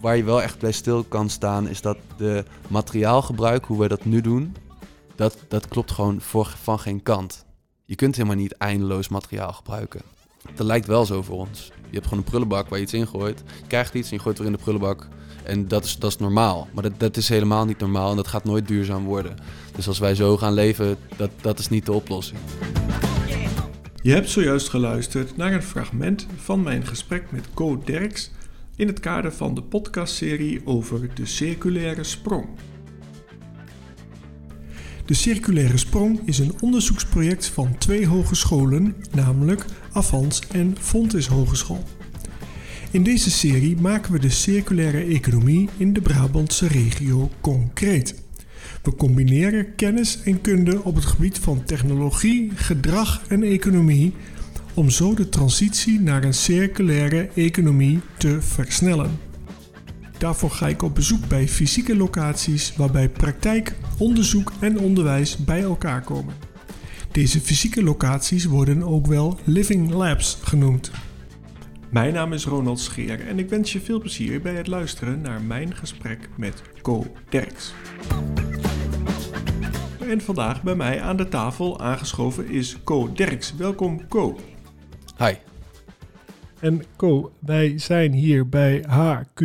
waar je wel echt bij stil kan staan, is dat de materiaalgebruik, hoe we dat nu doen, dat, dat klopt gewoon voor, van geen kant. Je kunt helemaal niet eindeloos materiaal gebruiken. Dat lijkt wel zo voor ons. Je hebt gewoon een prullenbak waar je iets in gooit. Je krijgt iets en je gooit weer in de prullenbak. En dat is, dat is normaal. Maar dat, dat is helemaal niet normaal en dat gaat nooit duurzaam worden. Dus als wij zo gaan leven, dat, dat is niet de oplossing. Je hebt zojuist geluisterd naar een fragment van mijn gesprek met Co Derks in het kader van de podcastserie over de circulaire sprong. De Circulaire Sprong is een onderzoeksproject van twee hogescholen, namelijk Avans en Fontis Hogeschool. In deze serie maken we de circulaire economie in de Brabantse regio concreet. We combineren kennis en kunde op het gebied van technologie, gedrag en economie om zo de transitie naar een circulaire economie te versnellen. Daarvoor ga ik op bezoek bij fysieke locaties waarbij praktijk, onderzoek en onderwijs bij elkaar komen. Deze fysieke locaties worden ook wel living labs genoemd. Mijn naam is Ronald Scheer en ik wens je veel plezier bij het luisteren naar mijn gesprek met Co Derks. En vandaag bij mij aan de tafel aangeschoven is Co Derks. Welkom Co. Hi. En Co, wij zijn hier bij HQ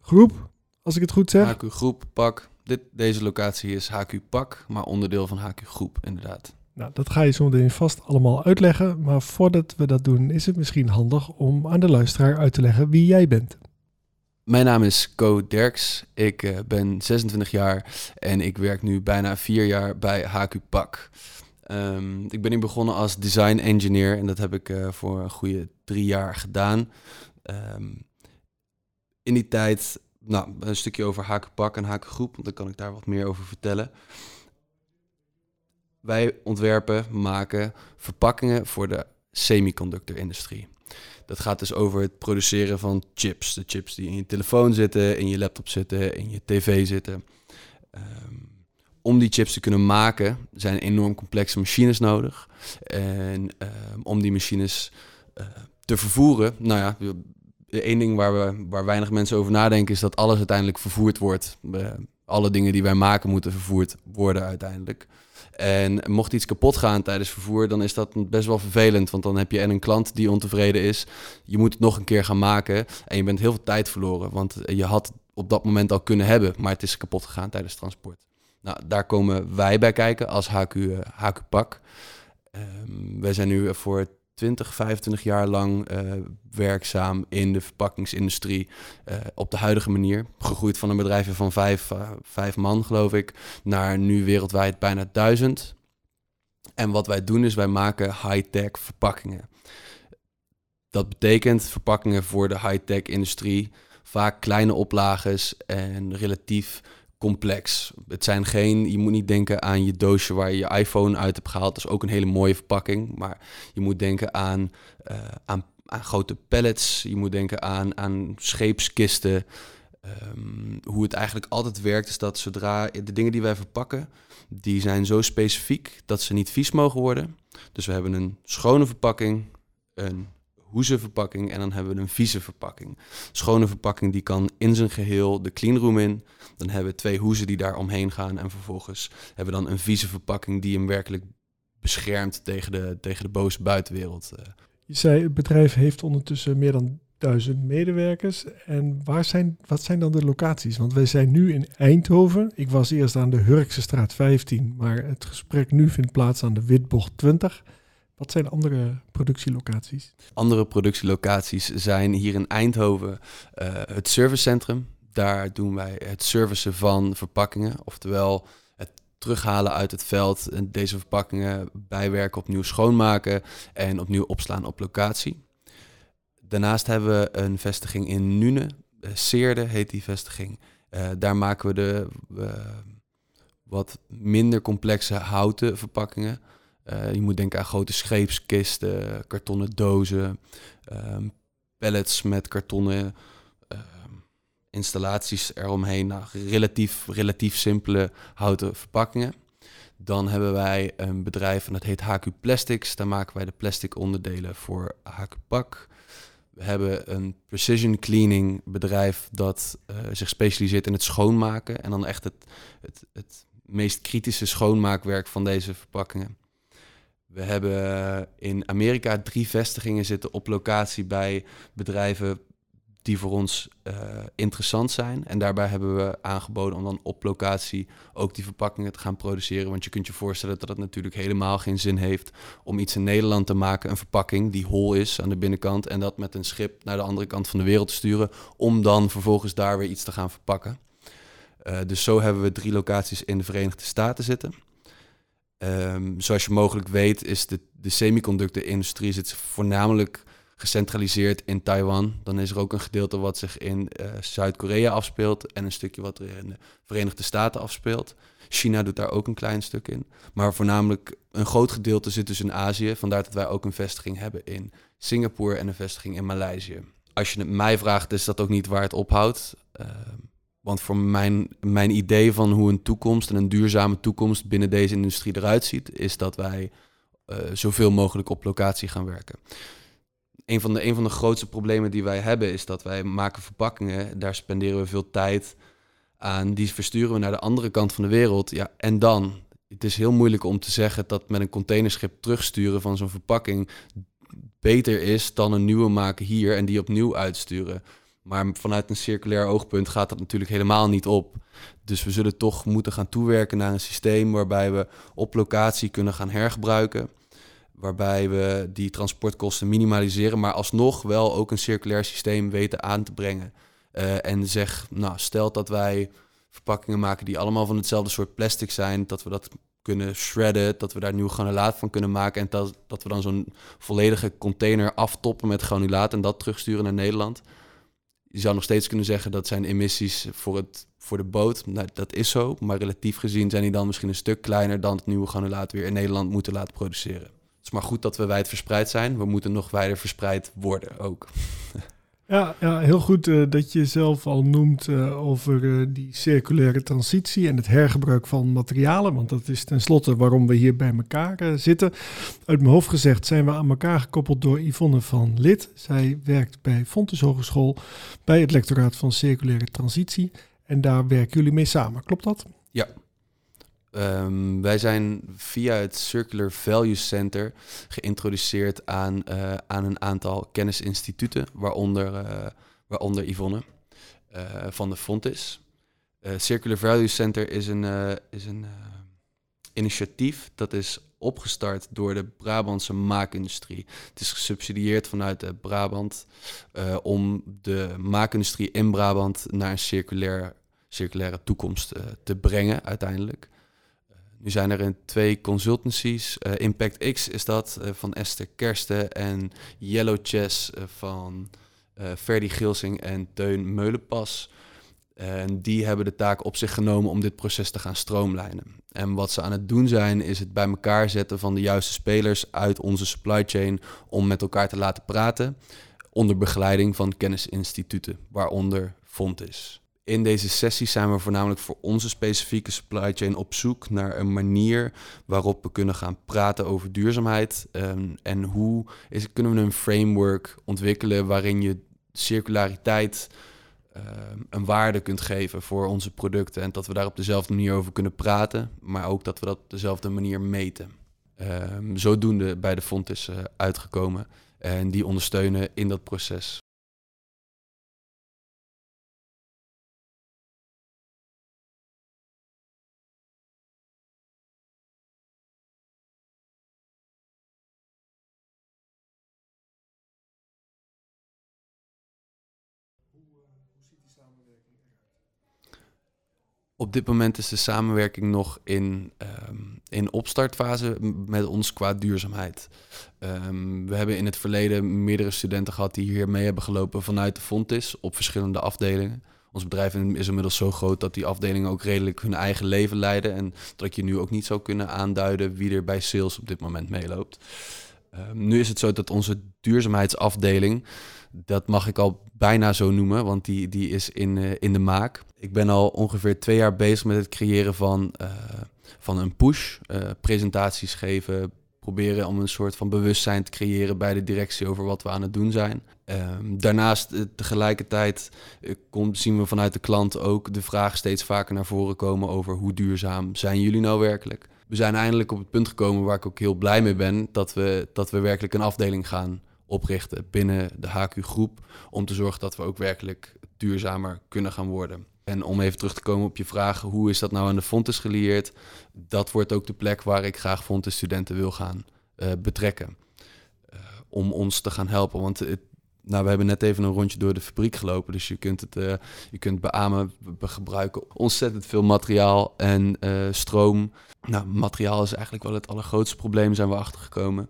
Groep, als ik het goed zeg. HQ Groep, Pak. Dit, deze locatie is HQ Pak, maar onderdeel van HQ Groep, inderdaad. Nou, dat ga je zo meteen vast allemaal uitleggen. Maar voordat we dat doen, is het misschien handig om aan de luisteraar uit te leggen wie jij bent. Mijn naam is Co Derks. Ik uh, ben 26 jaar en ik werk nu bijna vier jaar bij HQ Pak. Um, ik ben hier begonnen als design engineer en dat heb ik uh, voor een goede drie jaar gedaan. Um, in die tijd, nou, een stukje over HQ Pak en HQ Groep, want dan kan ik daar wat meer over vertellen. Wij ontwerpen, maken verpakkingen voor de semiconductor-industrie. Dat gaat dus over het produceren van chips. De chips die in je telefoon zitten, in je laptop zitten, in je tv zitten. Um, om die chips te kunnen maken, zijn enorm complexe machines nodig. En um, om die machines uh, te vervoeren, nou ja, één ding waar, we, waar weinig mensen over nadenken, is dat alles uiteindelijk vervoerd wordt. Alle dingen die wij maken moeten vervoerd worden uiteindelijk. En mocht iets kapot gaan tijdens vervoer, dan is dat best wel vervelend. Want dan heb je en een klant die ontevreden is. Je moet het nog een keer gaan maken. En je bent heel veel tijd verloren. Want je had op dat moment al kunnen hebben, maar het is kapot gegaan tijdens transport. Nou, daar komen wij bij kijken als HQ, HQ Pak. Um, wij zijn nu voor 20, 25 jaar lang uh, werkzaam in de verpakkingsindustrie uh, op de huidige manier. Gegroeid van een bedrijfje van vijf, uh, vijf man, geloof ik, naar nu wereldwijd bijna duizend. En wat wij doen is wij maken high-tech verpakkingen. Dat betekent verpakkingen voor de high-tech industrie, vaak kleine oplages en relatief complex. Het zijn geen, je moet niet denken aan je doosje waar je je iPhone uit hebt gehaald. Dat is ook een hele mooie verpakking. Maar je moet denken aan, uh, aan, grote pallets. Je moet denken aan, aan scheepskisten. Um, hoe het eigenlijk altijd werkt is dat zodra de dingen die wij verpakken, die zijn zo specifiek dat ze niet vies mogen worden. Dus we hebben een schone verpakking, een hoeze verpakking en dan hebben we een vieze verpakking. Schone verpakking die kan in zijn geheel de cleanroom in. Dan hebben we twee hoezen die daar omheen gaan en vervolgens hebben we dan een vieze verpakking die hem werkelijk beschermt tegen de, tegen de boze buitenwereld. eh. Je zei het bedrijf heeft ondertussen meer dan duizend medewerkers. En waar zijn, wat zijn dan de locaties? Want wij zijn nu in Eindhoven. Ik was eerst aan de Hurkse straat 15, maar het gesprek nu vindt plaats aan de Witbocht 20. Wat zijn andere productielocaties? Andere productielocaties zijn hier in Eindhoven uh, het servicecentrum. Daar doen wij het servicen van verpakkingen, oftewel het terughalen uit het veld, en deze verpakkingen bijwerken, opnieuw schoonmaken en opnieuw opslaan op locatie. Daarnaast hebben we een vestiging in Nune, Seerde heet die vestiging. Uh, daar maken we de wat minder complexe houten verpakkingen. Uh, je moet denken aan grote scheepskisten, kartonnen dozen, um, pallets met kartonnen uh, installaties eromheen. Nou, relatief, relatief simpele houten verpakkingen. Dan hebben wij een bedrijf en dat heet HQ Plastics. Daar maken wij de plastic onderdelen voor HQ Pak. We hebben een precision cleaning bedrijf dat uh, zich specialiseert in het schoonmaken. En dan echt het, het, het meest kritische schoonmaakwerk van deze verpakkingen. We hebben in Amerika drie vestigingen zitten op locatie bij bedrijven die voor ons uh, interessant zijn. En daarbij hebben we aangeboden om dan op locatie ook die verpakkingen te gaan produceren. Want je kunt je voorstellen dat het natuurlijk helemaal geen zin heeft om iets in Nederland te maken, een verpakking die hol is aan de binnenkant, en dat met een schip naar de andere kant van de wereld te sturen, om dan vervolgens daar weer iets te gaan verpakken. Uh, dus zo hebben we drie locaties in de Verenigde Staten zitten. Um, zoals je mogelijk weet, is de, de semiconductor-industrie zit voornamelijk gecentraliseerd in Taiwan. Dan is er ook een gedeelte wat zich in uh, Zuid-Korea afspeelt en een stukje wat er in de Verenigde Staten afspeelt. China doet daar ook een klein stuk in. Maar voornamelijk een groot gedeelte zit dus in Azië. Vandaar dat wij ook een vestiging hebben in Singapore en een vestiging in Maleisië. Als je het mij vraagt, is dat ook niet waar het ophoudt. Uh, want voor mijn, mijn idee van hoe een toekomst en een duurzame toekomst binnen deze industrie eruit ziet, is dat wij uh, zoveel mogelijk op locatie gaan werken een van, de, een van de grootste problemen die wij hebben is dat wij maken verpakkingen. Daar spenderen we veel tijd aan. Die versturen we naar de andere kant van de wereld. Ja, en dan? Het is heel moeilijk om te zeggen dat met een containerschip terugsturen van zo'n verpakking beter is dan een nieuwe maken hier en die opnieuw uitsturen. Maar vanuit een circulair oogpunt gaat dat natuurlijk helemaal niet op. Dus we zullen toch moeten gaan toewerken naar een systeem waarbij we op locatie kunnen gaan hergebruiken waarbij we die transportkosten minimaliseren, maar alsnog wel ook een circulair systeem weten aan te brengen. Uh, en zeg, nou, stel dat wij verpakkingen maken die allemaal van hetzelfde soort plastic zijn, dat we dat kunnen shredden, dat we daar nieuw granulaat van kunnen maken en dat, dat we dan zo'n volledige container aftoppen met granulaat en dat terugsturen naar Nederland. Je zou nog steeds kunnen zeggen dat zijn emissies voor, het, voor de boot. Nou, dat is zo, maar relatief gezien zijn die dan misschien een stuk kleiner dan het nieuwe granulaat weer in Nederland moeten laten produceren is maar goed dat we wijd verspreid zijn. We moeten nog wijder verspreid worden ook. Ja, ja heel goed uh, dat je zelf al noemt uh, over uh, die circulaire transitie en het hergebruik van materialen. Want dat is tenslotte waarom we hier bij elkaar zitten. Uit mijn hoofd gezegd zijn we aan elkaar gekoppeld door Yvonne van Lid. Zij werkt bij Fontes Hogeschool bij het lectoraat van circulaire transitie. En daar werken jullie mee samen, klopt dat? Ja, Um, wij zijn via het Circular Value Center geïntroduceerd aan, uh, aan een aantal kennisinstituten, waaronder, uh, waaronder Yvonne uh, van de Fontis. Circular Value Center is een, is een initiatief dat is opgestart door de Brabantse maakindustrie. Het is gesubsidieerd vanuit Brabant om de maakindustrie in Brabant naar een circulair, circulaire toekomst te brengen uiteindelijk. Nu zijn er in twee consultancies. Uh, Impact X is dat uh, van Esther Kersten en Yellow Chess uh, van Ferdy Gilsing en Teun Meulenpas. En die hebben de taak op zich genomen om dit proces te gaan stroomlijnen. En wat ze aan het doen zijn, is het bij elkaar zetten van de juiste spelers uit onze supply chain om met elkaar te laten praten. Onder begeleiding van kennisinstituten, waaronder Fontis. In deze sessie zijn we voornamelijk voor onze specifieke supply chain op zoek naar een manier waarop we kunnen gaan praten over duurzaamheid. Um, en hoe is, kunnen we een framework ontwikkelen waarin je circulariteit um, een waarde kunt geven voor onze producten. En dat we daar op dezelfde manier over kunnen praten, maar ook dat we dat op dezelfde manier meten. Um, zodoende bij de fonds is uh, uitgekomen en die ondersteunen in dat proces. Op dit moment is de samenwerking nog in, um, in opstartfase met ons qua duurzaamheid. Um, we hebben in het verleden meerdere studenten gehad die hier mee hebben gelopen vanuit de Fontis op verschillende afdelingen. Ons bedrijf is inmiddels zo groot dat die afdelingen ook redelijk hun eigen leven leiden. En dat je nu ook niet zou kunnen aanduiden wie er bij sales op dit moment meeloopt. Um, nu is het zo dat onze duurzaamheidsafdeling dat mag ik al bijna zo noemen, want die, die is in, uh, in de maak. Ik ben al ongeveer twee jaar bezig met het creëren van, uh, van een push. Uh, presentaties geven, proberen om een soort van bewustzijn te creëren bij de directie over wat we aan het doen zijn. Ehm, daarnaast eh, tegelijkertijd zien we vanuit de klant ook de vraag steeds vaker naar voren komen over hoe duurzaam zijn jullie nou werkelijk. We zijn eindelijk op het punt gekomen waar ik ook heel blij mee ben dat we, dat we werkelijk een afdeling gaan oprichten binnen de HQ groep om te zorgen dat we ook werkelijk duurzamer kunnen gaan worden. En om even terug te komen op je vraag, hoe is dat nou aan de Fontes gelieerd? Dat wordt ook de plek waar ik graag Fontes studenten wil gaan uh, betrekken. Uh, om ons te gaan helpen. Want het, nou, we hebben net even een rondje door de fabriek gelopen. Dus je kunt het uh, je kunt beamen. We gebruiken ontzettend veel materiaal en stroom. Nou, materiaal is eigenlijk wel het allergrootste probleem, zijn we achtergekomen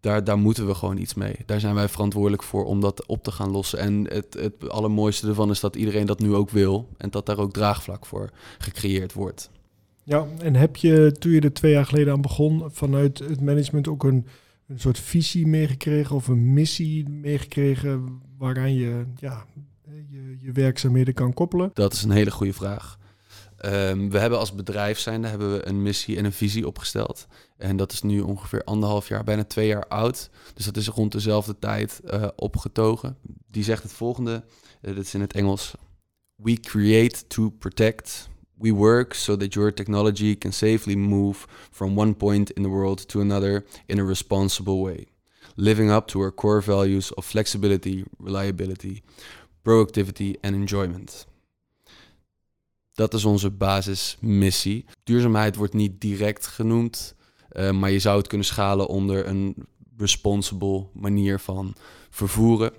daar, daar moeten we gewoon iets mee. Daar zijn wij verantwoordelijk voor om dat op te gaan lossen. En het, het allermooiste ervan is dat iedereen dat nu ook wil. En dat daar ook draagvlak voor gecreëerd wordt. Ja, en heb je toen je er twee jaar geleden aan begon, vanuit het management ook een, een soort visie meegekregen of een missie meegekregen waaraan je ja, je, je werkzaamheden kan koppelen? Dat is een hele goede vraag. Um, we hebben als bedrijf zijnde hebben we een missie en een visie opgesteld. En dat is nu ongeveer anderhalf jaar, bijna twee jaar oud. Dus dat is rond dezelfde tijd uh, opgetogen. Die zegt het volgende, uh, dat is in het Engels. We create to protect. We work so that your technology can safely move from one point in the world to another in a responsible way. Living up to our core values of flexibility, reliability, productivity and enjoyment. Dat is onze basismissie. Duurzaamheid wordt niet direct genoemd, uh, maar je zou het kunnen schalen onder een responsible manier van vervoeren.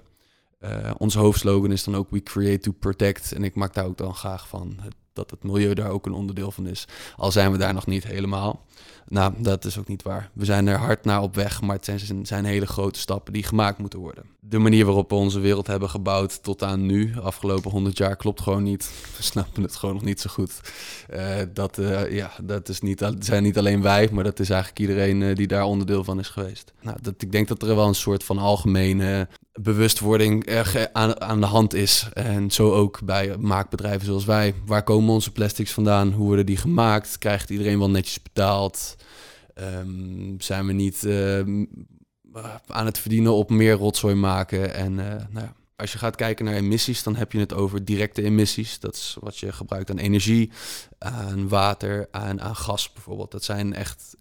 Uh, onze hoofdslogan is dan ook We Create to Protect. En ik maak daar ook dan graag van dat het milieu daar ook een onderdeel van is. Al zijn we daar nog niet helemaal. Nou, dat is ook niet waar. We zijn er hard naar op weg, maar het zijn, zijn hele grote stappen die gemaakt moeten worden. De manier waarop we onze wereld hebben gebouwd tot aan nu, afgelopen 100 jaar, klopt gewoon niet. We snappen het gewoon nog niet zo goed. Uh, dat, uh, ja, dat is niet, zijn niet alleen wij, maar dat is eigenlijk iedereen uh, die daar onderdeel van is geweest. Nou, dat, ik denk dat er wel een soort van algemene bewustwording aan, aan de hand is. En zo ook bij maakbedrijven zoals wij. Waar komen onze plastics vandaan? Hoe worden die gemaakt? Krijgt iedereen wel netjes betaald? Um, zijn we niet uh, aan het verdienen op meer rotzooi maken? En uh, nou ja, als je gaat kijken naar emissies, dan heb je het over directe emissies. Dat is wat je gebruikt aan energie, aan water, aan, aan gas bijvoorbeeld. Dat zijn echt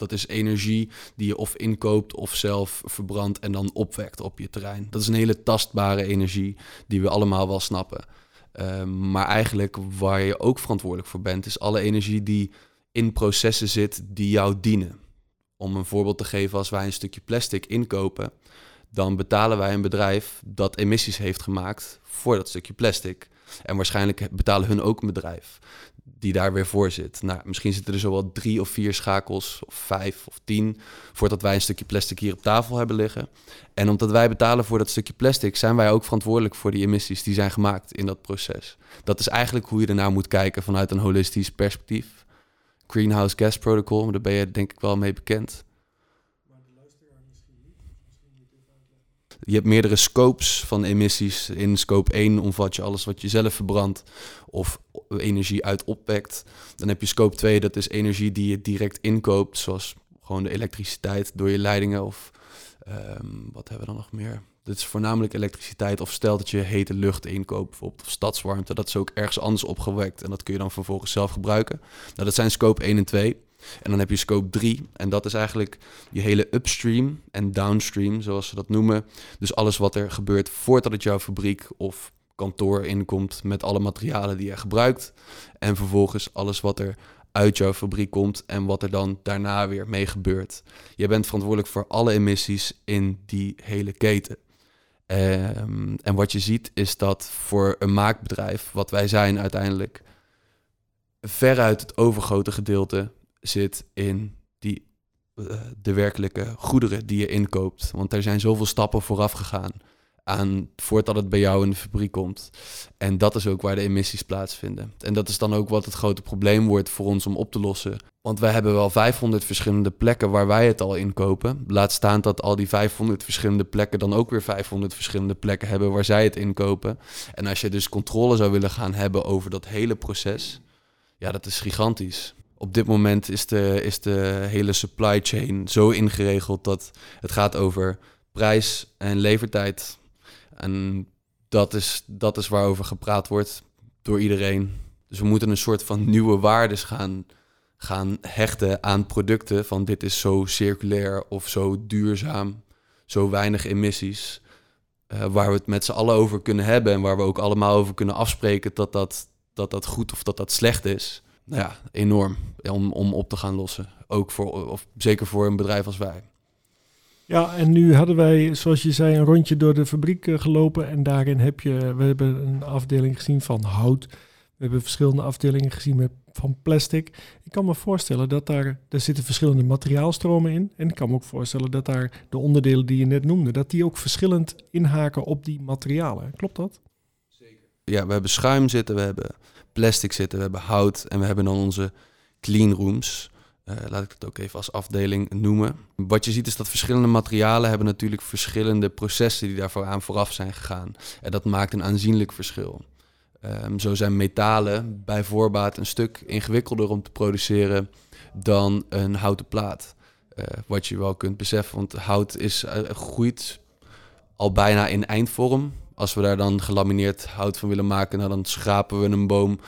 dat is energie die je of inkoopt of zelf verbrandt en dan opwekt op je terrein. Dat is een hele tastbare energie die we allemaal wel snappen. Um, maar eigenlijk waar je ook verantwoordelijk voor bent, is alle energie die in processen zit die jou dienen. Om een voorbeeld te geven, als wij een stukje plastic inkopen, dan betalen wij een bedrijf dat emissies heeft gemaakt voor dat stukje plastic. En waarschijnlijk betalen hun ook een bedrijf die daar weer voor zit. Nou, misschien zitten er zo wel drie of vier schakels, of vijf of tien, voordat wij een stukje plastic hier op tafel hebben liggen. En omdat wij betalen voor dat stukje plastic, zijn wij ook verantwoordelijk voor die emissies die zijn gemaakt in dat proces. Dat is eigenlijk hoe je ernaar moet kijken vanuit een holistisch perspectief. Greenhouse Gas Protocol, daar ben je denk ik wel mee bekend. Je hebt meerdere scopes van emissies. In scope 1 omvat je alles wat je zelf verbrandt of energie uit opwekt. Dan heb je scope 2, dat is energie die je direct inkoopt, zoals gewoon de elektriciteit door je leidingen of um, wat hebben we dan nog meer? Dit is voornamelijk elektriciteit of stel dat je hete lucht inkoopt, bijvoorbeeld of stadswarmte, dat is ook ergens anders opgewekt en dat kun je dan vervolgens zelf gebruiken. Nou, dat zijn scope 1 en 2. En dan heb je scope 3 en dat is eigenlijk je hele upstream en downstream, zoals ze dat noemen. Dus alles wat er gebeurt voordat het jouw fabriek of kantoor inkomt met alle materialen die je gebruikt. En vervolgens alles wat er uit jouw fabriek komt en wat er dan daarna weer mee gebeurt. Je bent verantwoordelijk voor alle emissies in die hele keten. Um, en wat je ziet is dat voor een maakbedrijf, wat wij zijn uiteindelijk, veruit het overgrote gedeelte zit in die, uh, de werkelijke goederen die je inkoopt. Want er zijn zoveel stappen vooraf gegaan aan voordat het bij jou in de fabriek komt. En dat is ook waar de emissies plaatsvinden. En dat is dan ook wat het grote probleem wordt voor ons om op te lossen. Want wij hebben wel 500 verschillende plekken waar wij het al inkopen. Laat staan dat al die 500 verschillende plekken dan ook weer 500 verschillende plekken hebben waar zij het inkopen. En als je dus controle zou willen gaan hebben over dat hele proces, ja, dat is gigantisch op dit moment is de, is de hele supply chain zo ingeregeld dat het gaat over prijs en levertijd. En dat is, dat is waarover gepraat wordt door iedereen. Dus we moeten een soort van nieuwe waardes gaan, gaan hechten aan producten. Van dit is zo circulair of zo duurzaam, zo weinig emissies. Uh, waar we het met z'n allen over kunnen hebben en waar we ook allemaal over kunnen afspreken dat dat, dat, dat goed of dat dat slecht is. Ja, enorm om, om op te gaan lossen. Ook voor, of zeker voor een bedrijf als wij. Ja, en nu hadden wij, zoals je zei, een rondje door de fabriek eh, gelopen. En daarin heb je, we hebben een afdeling gezien van hout. We hebben verschillende afdelingen gezien met, van plastic. Ik kan me voorstellen dat daar, daar zitten verschillende materiaalstromen in. En ik kan me ook voorstellen dat daar de onderdelen die je net noemde, dat die ook verschillend inhaken op die materialen. Klopt dat? Zeker. Ja, we hebben schuim zitten, we hebben plastic zitten, we hebben hout en we hebben dan onze clean rooms. Uh, laat ik het ook even als afdeling noemen. Wat je ziet is dat verschillende materialen hebben natuurlijk verschillende processen die daarvoor aan vooraf zijn gegaan. En dat maakt een aanzienlijk verschil. Um, zo zijn metalen bij voorbaat een stuk ingewikkelder om te produceren dan een houten plaat. Uh, wat je wel kunt beseffen, want hout is, uh, groeit al bijna in eindvorm. Als we daar dan gelamineerd hout van willen maken, nou, dan schrapen we een boom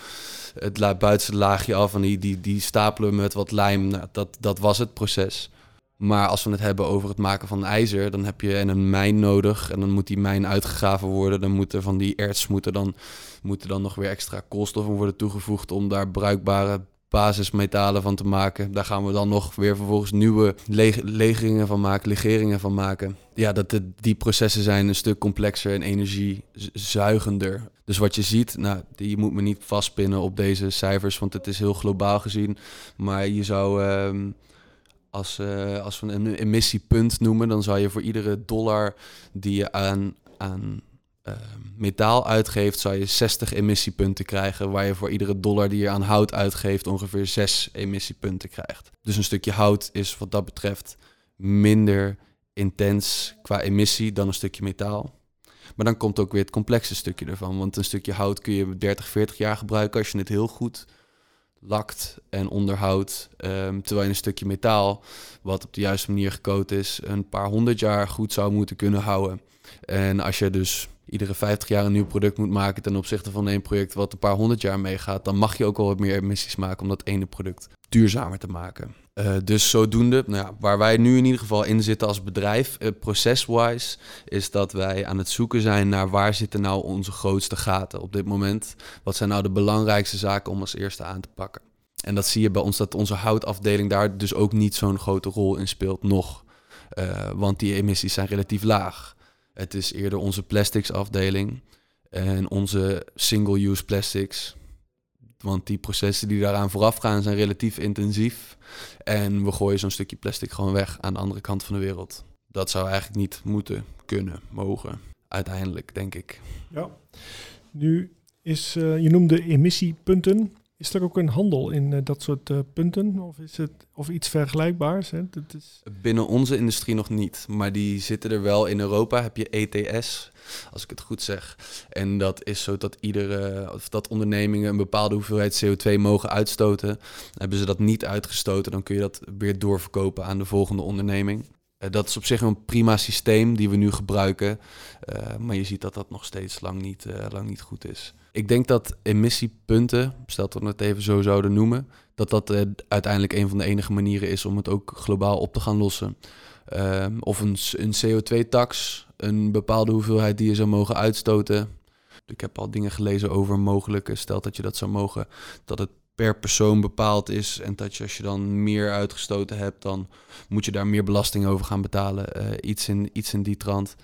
het buitenste laagje af en die, die, die stapelen we met wat lijm. Nou, dat, dat was het proces. Maar als we het hebben over het maken van ijzer, dan heb je een mijn nodig. En dan moet die mijn uitgegraven worden. Dan moeten van die erts moeten dan, moeten dan nog weer extra koolstoffen worden toegevoegd om daar bruikbare basismetalen van te maken. Daar gaan we dan nog weer vervolgens nieuwe legeringen van maken, legeringen van maken. Ja, dat de, die processen zijn een stuk complexer en energiezuigender. Dus wat je ziet, nou, je moet me niet vastpinnen op deze cijfers, want het is heel globaal gezien. Maar je zou, uh, als, uh, als we een emissiepunt noemen, dan zou je voor iedere dollar die je aan, aan uh, metaal uitgeeft, zou je 60 emissiepunten krijgen. Waar je voor iedere dollar die je aan hout uitgeeft, ongeveer 6 emissiepunten krijgt. Dus een stukje hout is wat dat betreft minder intens qua emissie dan een stukje metaal. Maar dan komt ook weer het complexe stukje ervan. Want een stukje hout kun je 30, 40 jaar gebruiken als je het heel goed lakt en onderhoudt. Um, terwijl je een stukje metaal, wat op de juiste manier gecoat is, een paar honderd jaar goed zou moeten kunnen houden. En als je dus iedere 50 jaar een nieuw product moet maken ten opzichte van één project wat een paar honderd jaar meegaat, dan mag je ook wel wat meer emissies maken om dat ene product duurzamer te maken. Uh, dus zodoende, nou ja, waar wij nu in ieder geval in zitten als bedrijf, uh, process-wise, is dat wij aan het zoeken zijn naar waar zitten nou onze grootste gaten op dit moment. Wat zijn nou de belangrijkste zaken om als eerste aan te pakken? En dat zie je bij ons dat onze houtafdeling daar dus ook niet zo'n grote rol in speelt nog. Uh, want die emissies zijn relatief laag. Het is eerder onze plastics afdeling en onze single-use plastics. Want die processen die daaraan vooraf gaan zijn relatief intensief. En we gooien zo'n stukje plastic gewoon weg aan de andere kant van de wereld. Dat zou eigenlijk niet moeten, kunnen, mogen. Uiteindelijk, denk ik. Ja. Nu is, uh, je noemde emissiepunten. Is er ook een handel in uh, dat soort uh, punten? Of is het of iets vergelijkbaars? Hè? Dat is... Binnen onze industrie nog niet. Maar die zitten er wel. In Europa heb je ETS, als ik het goed zeg. En dat is zo dat iedere of dat ondernemingen een bepaalde hoeveelheid CO2 mogen uitstoten. Hebben ze dat niet uitgestoten, dan kun je dat weer doorverkopen aan de volgende onderneming. Uh, dat is op zich een prima systeem die we nu gebruiken. maar je ziet dat dat nog steeds lang niet, lang niet goed is. Ik denk dat emissiepunten, stel dat we het even zo zouden noemen, dat dat uh, uiteindelijk een van de enige manieren is om het ook globaal op te gaan lossen. Um, of een, een CO2-tax, een bepaalde hoeveelheid die je zou mogen uitstoten. Ik heb al dingen gelezen over mogelijke, stel dat je dat zou mogen, dat het per persoon bepaald is. En dat je als je dan meer uitgestoten hebt, dan moet je daar meer belasting over gaan betalen. Uh, iets, in, iets in die trant.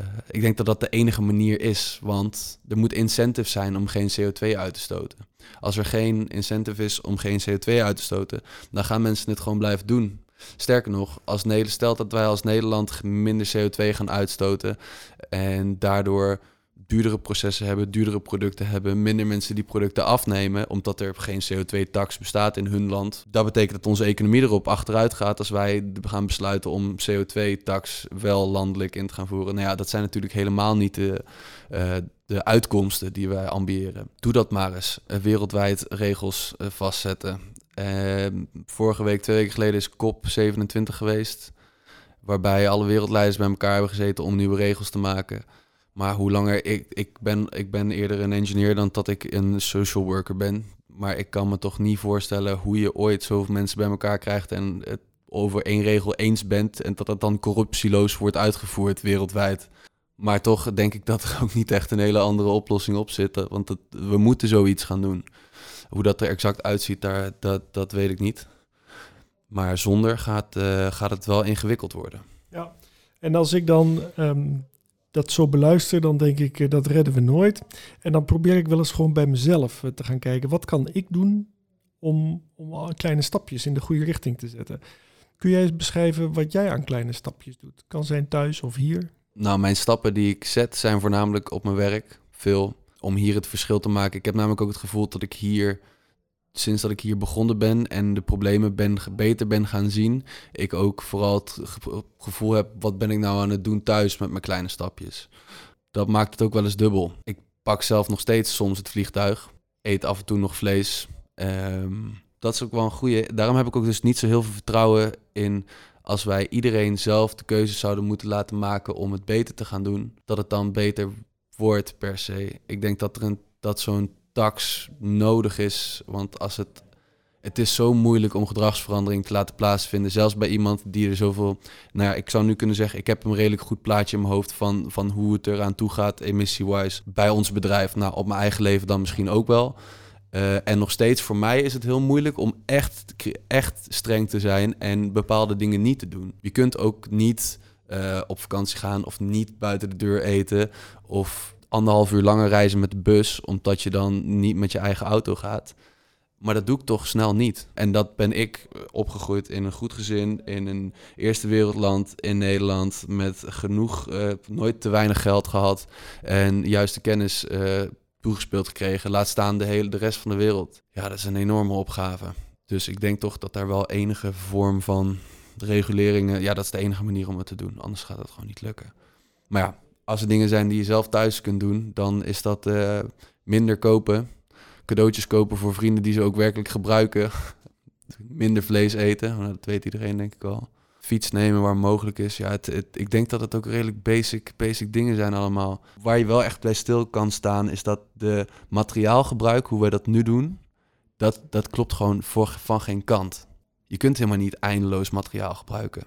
Uh, ik denk dat dat de enige manier is, want er moet incentive zijn om geen CO2 uit te stoten. Als er geen incentive is om geen CO2 uit te stoten, dan gaan mensen het gewoon blijven doen. Sterker nog, als Nederland, stelt dat wij als Nederland minder CO2 gaan uitstoten en daardoor duurdere processen hebben, duurdere producten hebben, minder mensen die producten afnemen, omdat er geen CO2-tax bestaat in hun land. Dat betekent dat onze economie erop achteruit gaat als wij gaan besluiten om CO2-tax wel landelijk in te gaan voeren. Nou ja, dat zijn natuurlijk helemaal niet de, uh, de uitkomsten die wij ambiëren. Doe dat maar eens. Uh, wereldwijd regels uh, vastzetten. Ehm, vorige week, twee weken geleden, is COP27 geweest. Waarbij alle wereldleiders bij elkaar hebben gezeten om nieuwe regels te maken. Maar hoe langer ik, ik ben, ik ben eerder een engineer dan dat ik een social worker ben. Maar ik kan me toch niet voorstellen hoe je ooit zoveel mensen bij elkaar krijgt en het over één regel eens bent en dat dat dan corruptieloos wordt uitgevoerd wereldwijd. Maar toch denk ik dat er ook niet echt een hele andere oplossing op zit. Want het, we moeten zoiets gaan doen. Hoe dat er exact uitziet, daar, dat, dat weet ik niet. Maar zonder gaat, uh, gaat het wel ingewikkeld worden. Ja, en als ik dan ehm, dat zo beluister, dan denk ik, uh, dat redden we nooit. En dan probeer ik wel eens gewoon bij mezelf uh, te gaan kijken, wat kan ik doen om, om kleine stapjes in de goede richting te zetten. Kun jij eens beschrijven wat jij aan kleine stapjes doet? Kan zijn thuis of hier? Nou, mijn stappen die ik zet zijn voornamelijk op mijn werk. Veel om hier het verschil te maken. Ik heb namelijk ook het gevoel dat ik hier, sinds dat ik hier begonnen ben en de problemen ben, beter ben gaan zien, ik ook vooral het gevoel heb, wat ben ik nou aan het doen thuis met mijn kleine stapjes. Dat maakt het ook wel eens dubbel. Ik pak zelf nog steeds soms het vliegtuig, eet af en toe nog vlees. Um, dat is ook wel een goede. Daarom heb ik ook dus niet zo heel veel vertrouwen in als wij iedereen zelf de keuze zouden moeten laten maken om het beter te gaan doen, dat het dan beter wordt per se. Ik denk dat er een dat zo'n tax nodig is, want als het het is zo moeilijk om gedragsverandering te laten plaatsvinden. Zelfs bij iemand die er zoveel. Nou ja, ik zou nu kunnen zeggen: ik heb een redelijk goed plaatje in mijn hoofd van, van hoe het eraan toe gaat, emissiewijs bij ons bedrijf. Nou, op mijn eigen leven dan misschien ook wel. Uh, en nog steeds, voor mij is het heel moeilijk om echt, echt streng te zijn en bepaalde dingen niet te doen. Je kunt ook niet uh, op vakantie gaan of niet buiten de deur eten of anderhalf uur langer reizen met de bus, omdat je dan niet met je eigen auto gaat. Maar dat doe ik toch snel niet. En dat ben ik opgegroeid in een goed gezin, in een eerste wereldland in Nederland, met genoeg, uh, nooit te weinig geld gehad en juiste kennis uh, toegespeeld gekregen. Laat staan de, hele, de rest van de wereld. Ja, dat is een enorme opgave. Dus ik denk toch dat daar wel enige vorm van reguleringen... Ja, dat is de enige manier om het te doen. Anders gaat het gewoon niet lukken. Maar ja, als er dingen zijn die je zelf thuis kunt doen... dan is dat uh, minder kopen. Cadeautjes kopen voor vrienden die ze ook werkelijk gebruiken. minder vlees eten. Nou, dat weet iedereen denk ik al fiets nemen waar mogelijk is. Ja, het, ik denk dat het ook redelijk basic, basic dingen zijn allemaal. Waar je wel echt bij stil kan staan, is dat de materiaalgebruik, hoe wij dat nu doen, dat, dat klopt gewoon voor, van geen kant. Je kunt helemaal niet eindeloos materiaal gebruiken.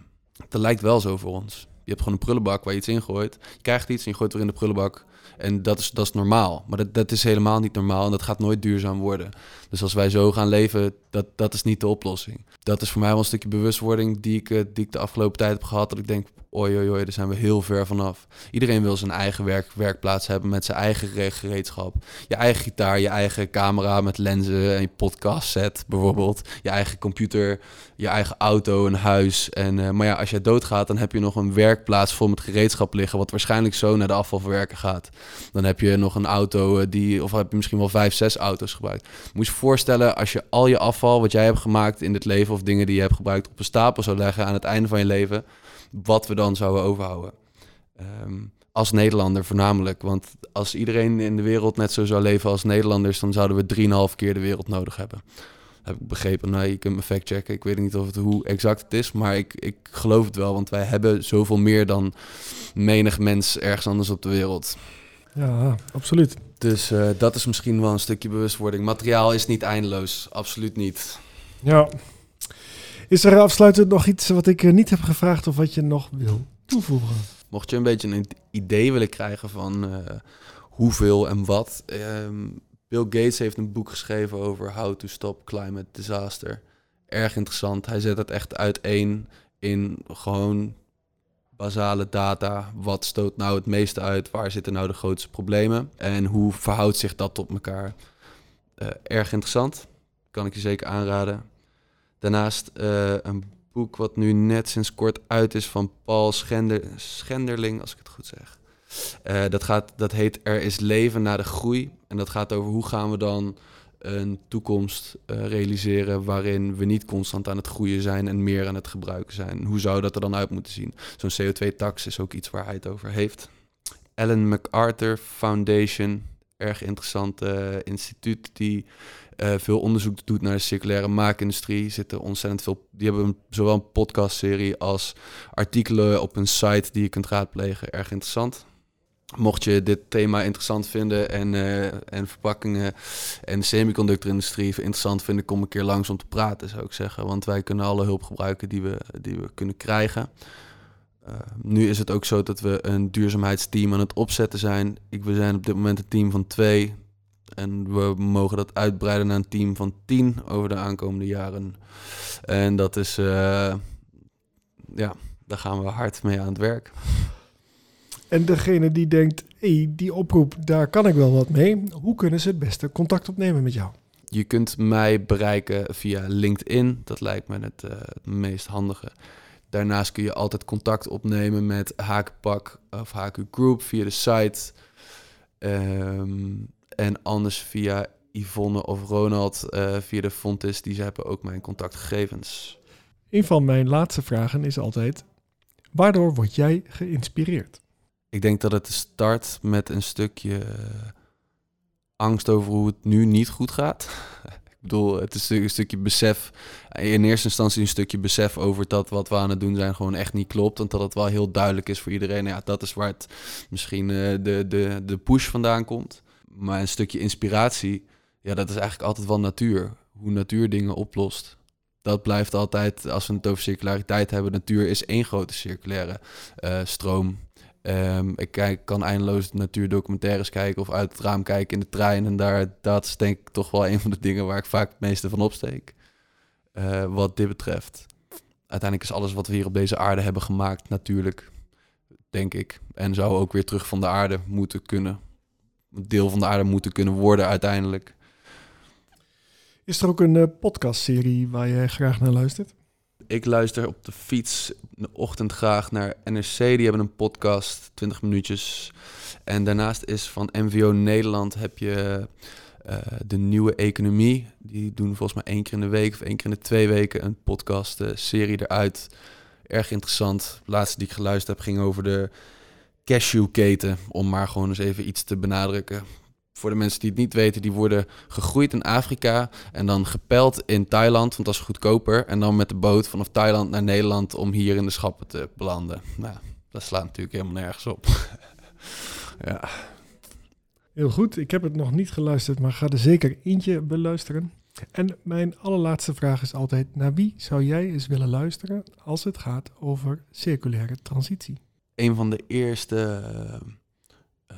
Dat lijkt wel zo voor ons. Je hebt gewoon een prullenbak waar je iets in gooit. Je krijgt iets en je gooit weer in de prullenbak. En dat is, dat is normaal. Maar dat, dat is helemaal niet normaal en dat gaat nooit duurzaam worden. Dus als wij zo gaan leven, dat, dat is niet de oplossing. Dat is voor mij wel een stukje bewustwording die ik, eh, die ik de afgelopen tijd heb gehad. Dat ik denk, oi, oi, daar zijn we heel ver vanaf. Iedereen wil zijn eigen werk, werkplaats hebben met zijn eigen gereedschap. Je eigen gitaar, je eigen camera met lenzen en je podcast set bijvoorbeeld. Je eigen computer, je eigen auto, een huis. En, uh, maar ja, als jij doodgaat, dan heb je nog een werkplaats vol met gereedschap liggen... wat waarschijnlijk zo naar de afvalverwerker gaat. Dan heb je nog een auto eh, die... of heb je misschien wel vijf, zes auto's gebruikt. Moet je je voorstellen als je al je afval wat jij hebt gemaakt in het leven... of dingen die je hebt gebruikt op een stapel zou leggen aan het einde van je leven wat we dan zouden overhouden. Um, als Nederlander voornamelijk. Want als iedereen in de wereld net zo zou leven als Nederlanders, dan zouden we 3,5 keer de wereld nodig hebben. Heb ik begrepen. Nou, je kunt me fact checken. Ik weet niet of het, hoe exact het is, maar ik, ik geloof het wel. Want wij hebben zoveel meer dan menig mens ergens anders op de wereld. Ja, absoluut. Dus uh, dat is misschien wel een stukje bewustwording. Materiaal is niet eindeloos. Absoluut niet. Ja, is er afsluitend nog iets wat ik niet heb gevraagd of wat je nog wil toevoegen? Mocht je een beetje een idee willen krijgen van uh, hoeveel en wat. Uh, Bill Gates heeft een boek geschreven over How to Stop Climate Disaster. Erg interessant. Hij zet het echt uiteen in gewoon basale data. Wat stoot nou het meeste uit? Waar zitten nou de grootste problemen? En hoe verhoudt zich dat tot elkaar? Uh, erg interessant. Kan ik je zeker aanraden. Daarnaast uh, een boek wat nu net sinds kort uit is van Paul Schender, Schenderling, als ik het goed zeg. Uh, dat, gaat, dat heet Er is leven na de groei. En dat gaat over hoe gaan we dan een toekomst uh, realiseren waarin we niet constant aan het groeien zijn en meer aan het gebruiken zijn. Hoe zou dat er dan uit moeten zien? Zo'n CO2-tax is ook iets waar hij het over heeft. Ellen MacArthur Foundation, erg interessant instituut die eh, veel onderzoek doet naar de circulaire maakindustrie. Zitten ontzettend veel. Die hebben zowel een podcastserie als artikelen op een site die je kunt raadplegen. Erg interessant. Mocht je dit thema interessant vinden en, uh, en verpakkingen en de semiconductorindustrie interessant vinden, kom een keer langs om te praten, zou ik zeggen. Want wij kunnen alle hulp gebruiken die we, die we kunnen krijgen. Uh, nu is het ook zo dat we een duurzaamheidsteam aan het opzetten zijn. Ik, we zijn op dit moment een team van twee. En we mogen dat uitbreiden naar een team van tien over de aankomende jaren. En dat is, uh, ja, daar gaan we hard mee aan het werk. En degene die denkt, hey, die oproep, daar kan ik wel wat mee. Hoe kunnen ze het beste contact opnemen met jou? Je kunt mij bereiken via LinkedIn. Dat lijkt me het, uh, het meest handige. Daarnaast kun je altijd contact opnemen met Hakenpak of Haku Group via de site. Um, en anders via Yvonne of Ronald uh, via de Fontis. Die ze hebben ook mijn contactgegevens. Een van mijn laatste vragen is altijd: waardoor word jij geïnspireerd? Ik denk dat het start met een stukje angst over hoe het nu niet goed gaat. ik bedoel, het is een stukje besef. In eerste instantie een stukje besef over dat wat we aan het doen zijn gewoon echt niet klopt. En dat het wel heel duidelijk is voor iedereen. Ja, dat is waar het misschien uh, de, de, de push vandaan komt. Maar een stukje inspiratie, ja, dat is eigenlijk altijd wel natuur. Hoe natuur dingen oplost. Dat blijft altijd, als we het over circulariteit hebben, natuur is één grote circulaire uh, stroom. Um, ik kijk, kan eindeloos natuurdocumentaires kijken of uit het raam kijken in de trein. En daar, dat is denk ik toch wel een van de dingen waar ik vaak het meeste van opsteek. Uh, wat dit betreft. Uiteindelijk is alles wat we hier op deze aarde hebben gemaakt natuurlijk, denk ik. En zou ook weer terug van de aarde moeten kunnen. Deel van de aarde moeten kunnen worden uiteindelijk. Is er ook een uh, podcastserie waar jij graag naar luistert? Ik luister op de fiets in de ochtend graag naar NRC. Die hebben een podcast, 20 minuutjes. En daarnaast is van MVO Nederland heb je uh, de nieuwe economie. Die doen volgens mij één keer in de week of één keer in de twee weken een podcast uh, serie eruit. Erg interessant. De laatste die ik geluisterd heb ging over de cashewketen. Om maar gewoon eens even iets te benadrukken voor de mensen die het niet weten, die worden gegroeid in Afrika en dan gepeld in Thailand, want dat is goedkoper. En dan met de boot vanaf Thailand naar Nederland om hier in de schappen te belanden. Nou, dat slaat natuurlijk helemaal nergens op. ja. Heel goed, ik heb het nog niet geluisterd, maar ga er zeker eentje beluisteren. En mijn allerlaatste vraag is altijd: naar wie zou jij eens willen luisteren als het gaat over circulaire transitie? Een van de eerste uh,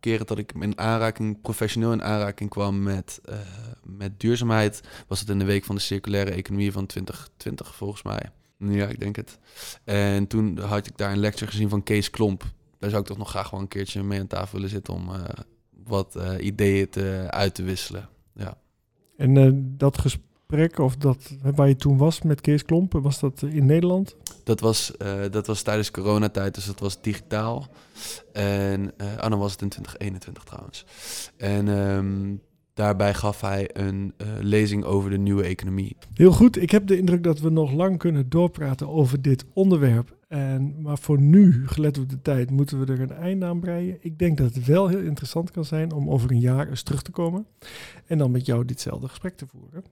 keren dat ik in aanraking, professioneel in aanraking kwam met, uh, met duurzaamheid, was het in de week van de circulaire economie van 2020 volgens mij. Ja, ik denk het. En toen had ik daar een lecture gezien van Kees Klomp. Daar zou ik toch nog graag wel een keertje mee aan tafel willen zitten om wat ideeën te, uit te wisselen. Ja. En dat gesprek, of dat waar je toen was met Kees Klomp, was dat in Nederland? Dat was, uh, dat was tijdens coronatijd, dus dat was digitaal. En uh, oh, dan was het in 2021 trouwens. En um, daarbij gaf hij een uh, lezing over de nieuwe economie. Heel goed. Ik heb de indruk dat we nog lang kunnen doorpraten over dit onderwerp. En, maar voor nu, gelet op de tijd, moeten we er een einde aan breien. Ik denk dat het wel heel interessant kan zijn om over een jaar eens terug te komen. En dan met jou ditzelfde gesprek te voeren.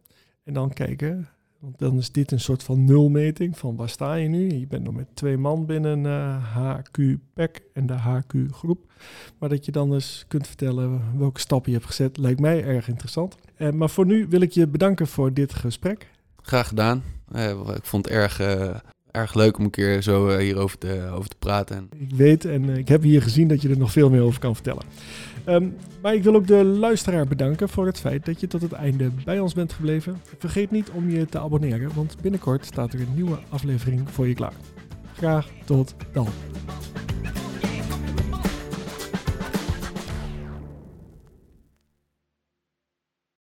En dan kijken want dan is dit een soort van nulmeting van waar sta je nu? Je bent nog met twee man binnen uh, HQ PEC en de HQ groep. Maar dat je dan eens kunt vertellen welke stappen je hebt gezet, lijkt mij erg interessant. Uh, maar voor nu wil ik je bedanken voor dit gesprek. Graag gedaan. Uh, ik vond het erg, erg leuk om een keer zo hierover te, over te praten. Ik weet en ik heb hier gezien dat je er nog veel meer over kan vertellen. Um, maar ik wil ook de luisteraar bedanken voor het feit dat je tot het einde bij ons bent gebleven. Vergeet niet om je te abonneren, want binnenkort staat er een nieuwe aflevering voor je klaar. Graag tot dan.